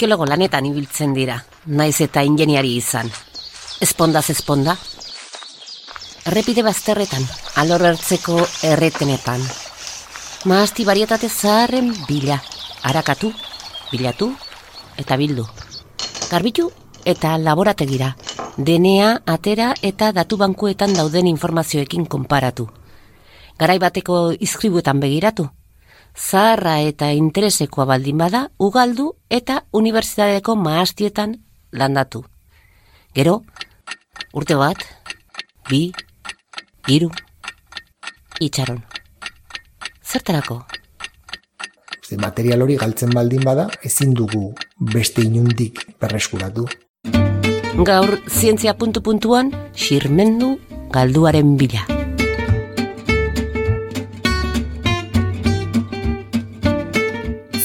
arkeologo lanetan ibiltzen dira, naiz eta ingeniari izan. Espondaz esponda. Errepide bazterretan, alor ertzeko erretenetan. Maazti barietate zaharren bila, harakatu, bilatu eta bildu. Garbitu eta laborategira, denea, atera eta datu bankuetan dauden informazioekin konparatu. Garai bateko izkribuetan begiratu, zaharra eta interesekoa baldin bada, ugaldu eta unibertsitateko maastietan landatu. Gero, urte bat, bi, iru, itxaron. Zertarako? Ze material hori galtzen baldin bada, ezin dugu beste inundik berreskuratu. Gaur, zientzia puntu-puntuan, xirmendu galduaren bila.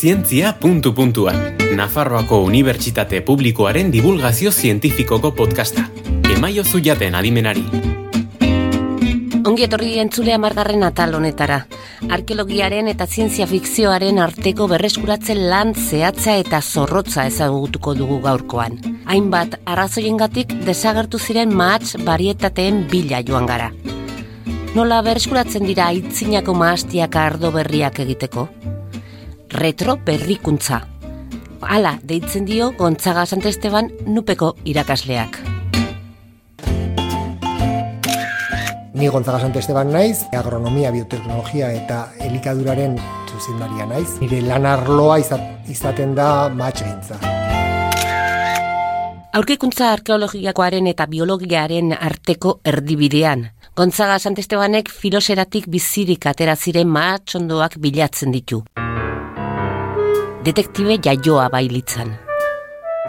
Zientzia puntu puntuan. Nafarroako Unibertsitate Publikoaren divulgazio zientifikoko podcasta. Emaio zuiaten adimenari. Ongi etorri entzulea margarren atal honetara. Arkeologiaren eta zientzia fikzioaren arteko berreskuratzen lan zehatza eta zorrotza ezagutuko dugu gaurkoan. Hainbat arrazoiengatik desagertu ziren mahats barietateen bila joan gara. Nola berreskuratzen dira aitzinako mahastiak ardo berriak egiteko? Retro berrikuntza. Hala, deitzen dio Gontzaga Santesteban nupeko irakasleak. Ni Gontzaga Santesteban naiz, agronomia, bioteknologia eta elikaduraren zuzendaria naiz. Nire lanarloa izaten da matxegintza. Aurkikuntza arkeologiakoaren eta biologiaren arteko erdibidean. Gontzaga Santestebanek filoseratik bizirik atera ziren maatxondoak bilatzen ditu detektibe jaioa bailitzan.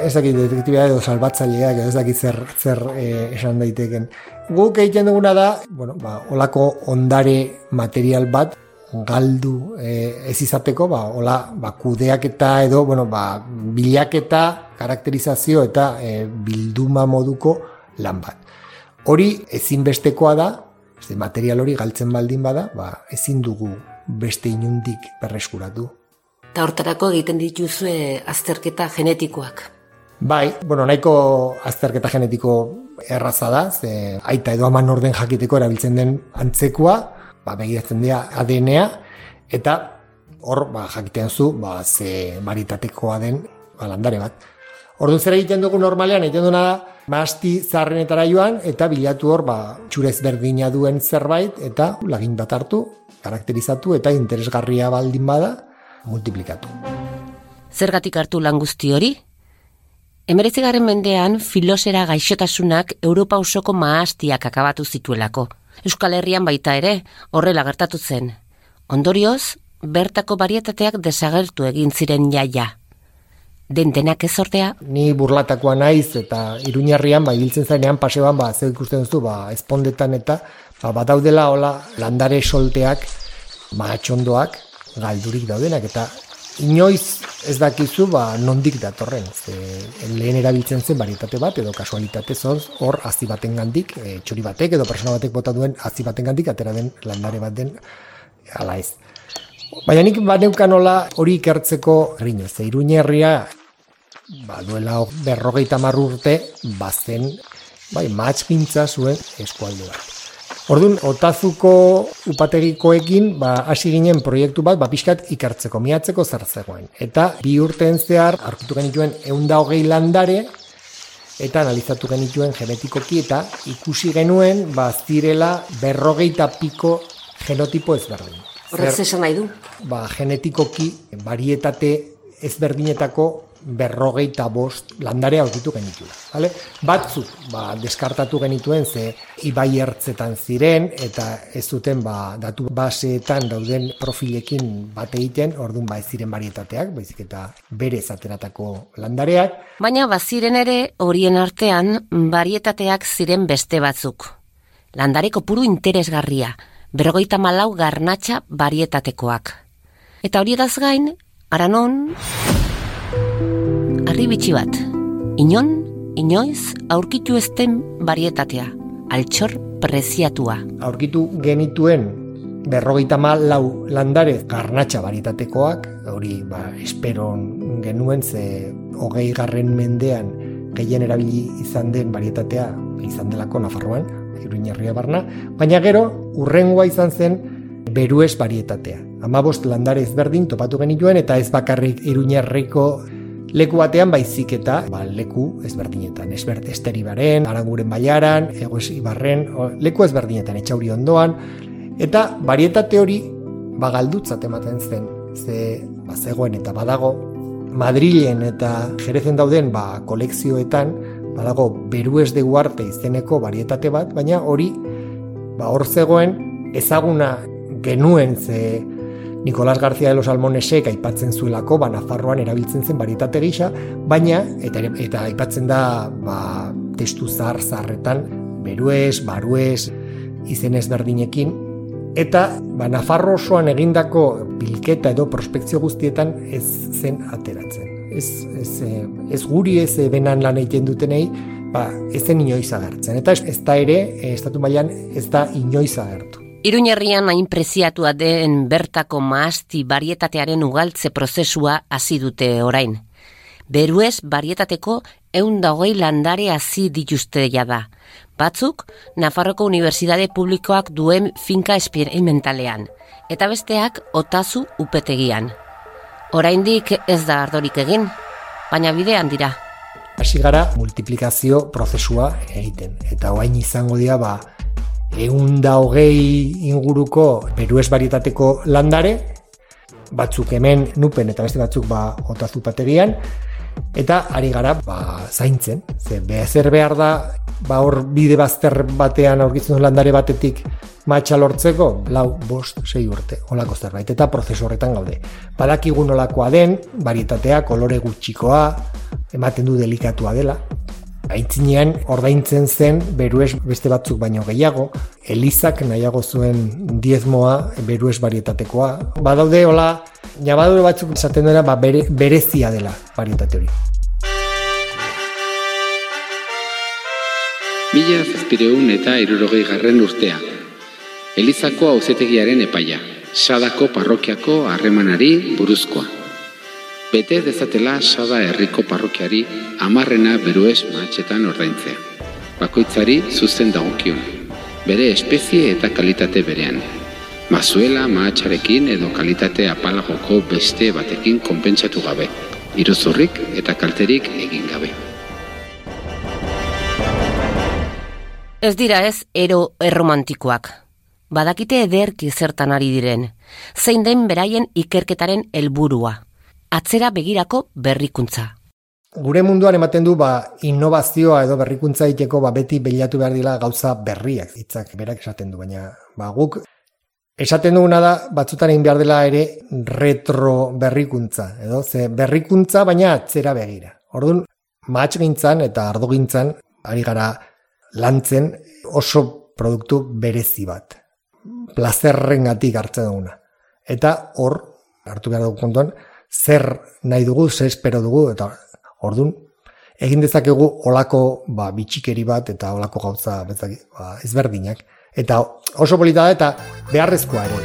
Ez dakit detektibea edo salbatzaileak edo ez dakit zer, zer eh, esan daiteken. Guk egiten duguna da, bueno, ba, olako ondare material bat galdu eh, ez izateko, ba, ola, ba, kudeak eta edo, bueno, ba, bilaketa, karakterizazio eta eh, bilduma moduko lan bat. Hori ezinbestekoa da, material hori galtzen baldin bada, ba, ezin dugu beste inundik berreskuratu eta hortarako egiten dituzue azterketa genetikoak. Bai, bueno, nahiko azterketa genetiko erraza da, ze aita edo aman orden jakiteko erabiltzen den antzekua, ba, begiratzen dira ADN-a, eta hor, ba, jakitean zu, ba, ze baritatekoa den ba, landare bat. Ordu zer egiten dugu normalean, egiten duena da, maasti zarrenetara joan, eta bilatu hor, ba, txurez berdina duen zerbait, eta lagin bat hartu, karakterizatu, eta interesgarria baldin bada, multiplikatu. Zergatik hartu lan guzti hori? Emeretzigaren mendean filosera gaixotasunak Europa osoko maastiak akabatu zituelako. Euskal Herrian baita ere, horrela gertatu zen. Ondorioz, bertako barietateak desagertu egin ziren jaia. Dentenak ez ordea? Ni burlatakoa naiz eta iruñarrian, ba, hiltzen zainean paseoan, ba, zer ikusten duzu, ba, espondetan eta, ba, badaudela, hola, landare solteak, maatxondoak, galdurik daudenak eta inoiz ez dakizu ba nondik datorren. Ze lehen erabiltzen zen barietate bat edo kasualitate zoz hor hazi baten gandik e, txori batek edo persona batek bota duen hazi baten gandik atera den landare bat den ala ez. Baina nik baneukan nola hori ikertzeko rino ze iruñe herria ba duela berrogeita urte bazen bai matxpintza zuen eskualde bat Orduan, otazuko upategikoekin, ba, hasi ginen proiektu bat, ba, pixkat ikartzeko, miatzeko zer zegoen. Eta bi urten zehar, arkitu genituen eunda hogei landare, eta analizatu genituen genetikoki, eta ikusi genuen, ba, zirela berrogeita piko genotipo ezberdin. Horrez esan nahi du? Ba, genetikoki, barietate ezberdinetako berrogeita bost landare aurkitu genitu. Vale? Batzuk, ba, deskartatu genituen ze ibai ertzetan ziren eta ez zuten ba, datu baseetan dauden profilekin bat egiten, orduan ba ez ziren barietateak, baizik eta bere zateratako landareak. Baina baziren ere horien artean barietateak ziren beste batzuk. Landareko puru interesgarria, berrogeita malau garnatxa barietatekoak. Eta hori gain, aranon harri bat. Inon, inoiz, aurkitu ezten barietatea, altxor preziatua. Aurkitu genituen berrogeita lau landare garnatxa barietatekoak, hori ba, esperon genuen ze hogei garren mendean gehien erabili izan den varietatea izan delako Nafarroan, Iruñerria barna, baina gero urrengoa izan zen berues varietatea. Amabost landare ezberdin topatu genituen eta ez bakarrik Iruñerriko leku batean baizik eta ba, leku ezberdinetan. Ezbert esteribaren, aranguren baiaran, egoes ibarren, leku ezberdinetan etxauri ondoan. Eta varietate hori bagaldutzat ematen zen, ze ba, zegoen eta badago Madrilen eta Jerezen dauden ba, kolekzioetan badago Berues de Guarte izeneko varietate bat, baina hori ba, hor zegoen ezaguna genuen ze Nicolás García de los Almonesek aipatzen zuelako ba, Nafarroan erabiltzen zen varietate gisa, baina eta, eta aipatzen da ba, testu zar zarretan Berues, Barues, izen ezberdinekin, Eta ba, Nafarro osoan egindako bilketa edo prospekzio guztietan ez zen ateratzen. Ez, ez, eh, ez guri ez benan lan egiten dutenei, ba, ez zen inoiz agertzen. Eta ez, da ere, eh, estatu mailan ez da inoiz agertu. Iruñerrian hain preziatua den bertako maasti barietatearen ugaltze prozesua hasi dute orain. Beruez barietateko eunda hogei landare hasi dituzte da. Batzuk, Nafarroko Unibertsitate Publikoak duen finka esperimentalean, eta besteak otazu upetegian. Oraindik ez da ardorik egin, baina bidean dira. Hasi gara multiplikazio prozesua egiten, eta oain izango dira ba, eunda hogei inguruko beruez barietateko landare, batzuk hemen nupen eta beste batzuk ba, otazu upetegian, eta ari gara ba, zaintzen, ze bezer behar da ba hor bide bazter batean aurkitzen landare batetik matxa lortzeko, lau, bost, sei urte, olako zerbait, eta prozesu horretan gaude. Badakigu nolakoa den, varietatea, kolore gutxikoa, ematen du delikatua dela, Aitzinean ordaintzen zen berues beste batzuk baino gehiago, Elizak nahiago zuen diezmoa berues varietatekoa. Badaude hola, nabadure batzuk esaten dena ba, bere, berezia dela varietate hori. Mila zazpireun eta irurogei garren urtea. Elizako auzetegiaren epaia. Sadako parrokiako harremanari buruzkoa. Bete dezatela Sada herriko parrokiari amarrena beruez maatxetan ordaintzea. Bakoitzari zuzen dagokion. Bere espezie eta kalitate berean. Mazuela maatxarekin edo kalitate apalagoko beste batekin konpentsatu gabe. Iruzurrik eta kalterik egin gabe. Ez dira ez ero erromantikoak. Badakite ederki zertan ari diren. Zein den beraien ikerketaren helburua. Atzera begirako berrikuntza. Gure munduan ematen du ba, innovazioa edo berrikuntza iteko ba, beti behilatu behar dila gauza berriak hitzak berak esaten du, baina ba, guk esaten duguna da batzutan egin behar dela ere retro berrikuntza, edo ze berrikuntza baina atzera begira. Orduan, matx gintzan eta ardo gintzan, ari gara lantzen oso produktu berezi bat. Plazerren gatik hartzen duguna. Eta hor, hartu behar dugu kontuan, zer nahi dugu, zer espero dugu, eta ordun egin dezakegu olako ba, bitxikeri bat eta olako gauza bezak, ba, ezberdinak. Eta oso polita da eta beharrezkoa ere.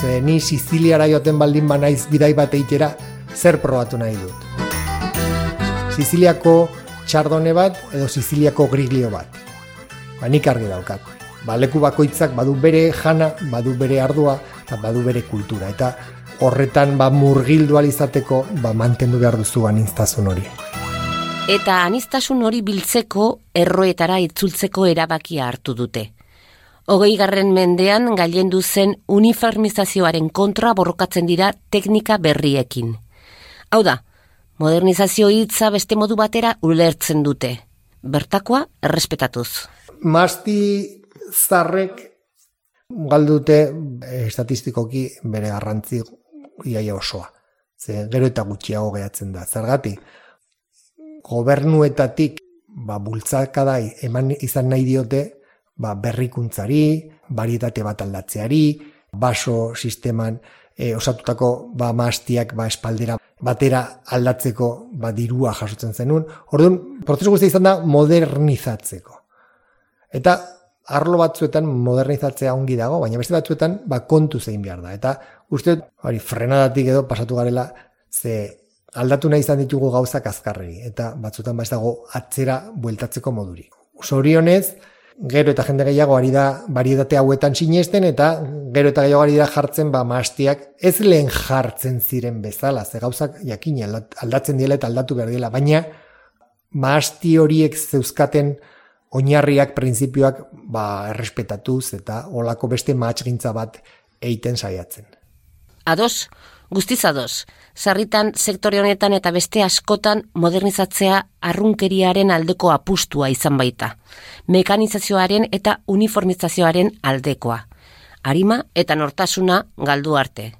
Ze ni Siziliara joten baldin ba naiz bidai bat eitera, zer probatu nahi dut. Siziliako txardone bat edo Siziliako griglio bat. Ba, nik argi daukat. Ba, leku bakoitzak badu bere jana, badu bere ardua, eta badu bere kultura. Eta horretan ba, murgildu alizateko ba, mantendu behar duzu anintztasun hori. Eta anistasun hori biltzeko erroetara itzultzeko erabakia hartu dute. Hogei garren mendean gailendu zen uniformizazioaren kontra borrokatzen dira teknika berriekin. Hau da, modernizazio hitza beste modu batera ulertzen dute. Bertakoa errespetatuz. Masti zarrek galdute eh, estatistikoki bere garrantzi iaia osoa. Ze gero eta gutxiago gehatzen da. Zergati, gobernuetatik ba, bultzakada eman izan nahi diote ba, berrikuntzari, barietate bat aldatzeari, baso sisteman e, osatutako ba, mastiak ba, espaldera batera aldatzeko ba, dirua jasotzen zenun. Orduan, prozesu guztia izan da modernizatzeko. Eta arlo batzuetan modernizatzea ongi dago, baina beste batzuetan ba, kontu zein behar da. Eta uste, hori, frenadatik edo pasatu garela, ze aldatu nahi izan ditugu gauzak azkarregi, eta batzuetan ba ez dago atzera bueltatzeko moduri. Sorionez, gero eta jende gehiago ari da barietate hauetan sinesten eta gero eta gehiago ari da jartzen ba maastiak ez lehen jartzen ziren bezala, ze gauzak jakin aldatzen diela eta aldatu behar diela, baina maasti horiek zeuzkaten oinarriak, printzipioak ba, errespetatuz eta olako beste maatxgintza bat eiten saiatzen. Ados, guztiz ados, sarritan sektore honetan eta beste askotan modernizatzea arrunkeriaren aldeko apustua izan baita. Mekanizazioaren eta uniformizazioaren aldekoa. Arima eta nortasuna galdu arte.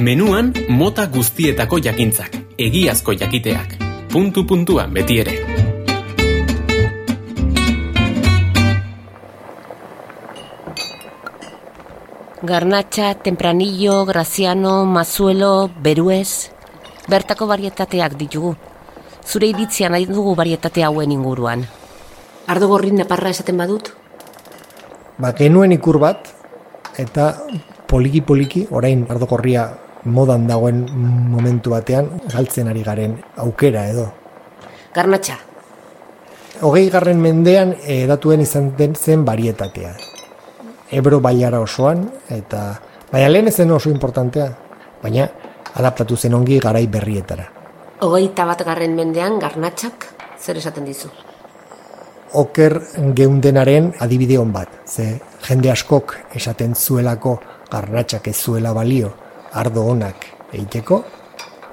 Menuan mota guztietako jakintzak, egiazko jakiteak. Puntu puntuan beti ere. Garnatxa, Tempranillo, Graziano, Mazuelo, Beruez, bertako varietateak ditugu. Zure iritzia nahi dugu varietate hauen inguruan. Ardo gorrin naparra esaten badut? Ba, genuen ikur bat, eta poliki-poliki, orain ardo gorria modan dagoen momentu batean, galtzen ari garen aukera edo. Garnatxa. Hogei garren mendean edatuen izan den zen varietatea. Ebro bailara osoan, eta baina lehen ezen oso importantea, baina adaptatu zen ongi garai berrietara. Hogeita bat garren mendean garnatxak zer esaten dizu? Oker geundenaren adibide hon bat, ze jende askok esaten zuelako garnatxak ez zuela balio ardo onak eiteko,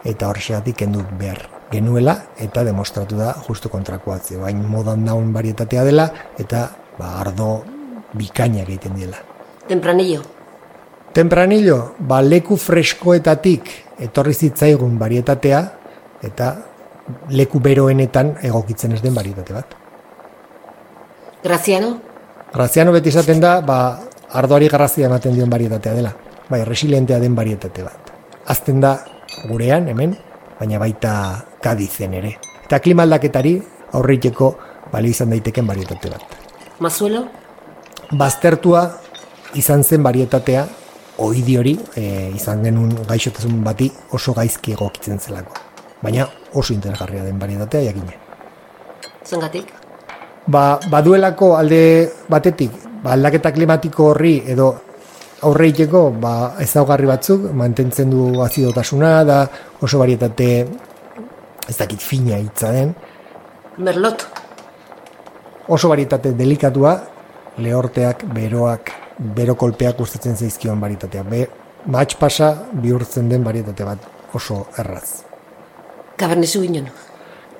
eta horxeatik kendu behar genuela, eta demostratu da justu kontrakoa, bain modan daun varietatea dela, eta ba, ardo bikainak egiten diela. Tempranillo. Tempranillo, ba, leku freskoetatik etorri zitzaigun varietatea, eta leku beroenetan egokitzen ez den varietate bat. Graziano? Graziano beti esaten da, ba, ardoari garrazia ematen dion varietatea dela. Bai, resilientea den varietate bat. Azten da gurean, hemen, baina baita kadizen ere. Eta klimaldaketari aurreiteko bali izan daiteken varietate bat. Mazuelo? baztertua izan zen varietatea oidi hori e, izan genuen gaixotasun bati oso gaizki egokitzen zelako. Baina oso interesgarria den varietatea jakine. Zengatik? Ba, baduelako alde batetik, ba, aldaketa klimatiko horri edo aurreiteko ba, ezaugarri batzuk, mantentzen du azidotasuna, da oso varietate ez dakit fina hitza den. Merlot. Oso varietate delikatua, lehorteak, beroak, bero kolpeak gustatzen zaizkion baritatea. Be, matx pasa bihurtzen den baritate bat oso erraz. Cabernet Sauvignon.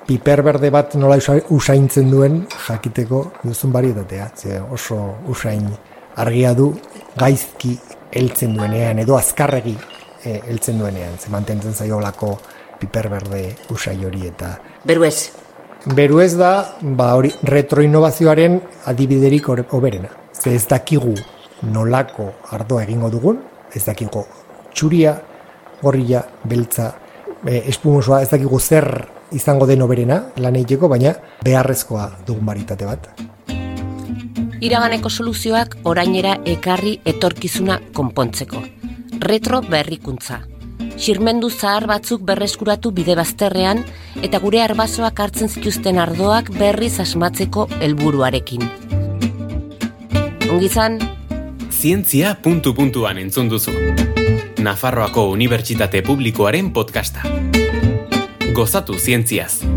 Piper berde bat nola usaintzen duen jakiteko duzun barietatea. Ze oso usain argia du gaizki heltzen duenean edo azkarregi e, heltzen duenean. Ze mantentzen zaiolako piper berde usai hori eta... Beruez. Beru ez da, ba hori retroinnovazioaren adibiderik oberena. Ze ez dakigu nolako ardoa egingo dugun, ez dakigu txuria, gorria, beltza, e, espumosoa, ez dakigu zer izango den oberena lan egiteko, baina beharrezkoa dugun baritate bat. Iraganeko soluzioak orainera ekarri etorkizuna konpontzeko. Retro berrikuntza xirmendu zahar batzuk berreskuratu bide bazterrean eta gure arbasoak hartzen zituzten ardoak berriz asmatzeko helburuarekin. Ongizan? Zientzia puntu puntuan entzun duzu. Nafarroako Unibertsitate Publikoaren podcasta. Gozatu zientziaz.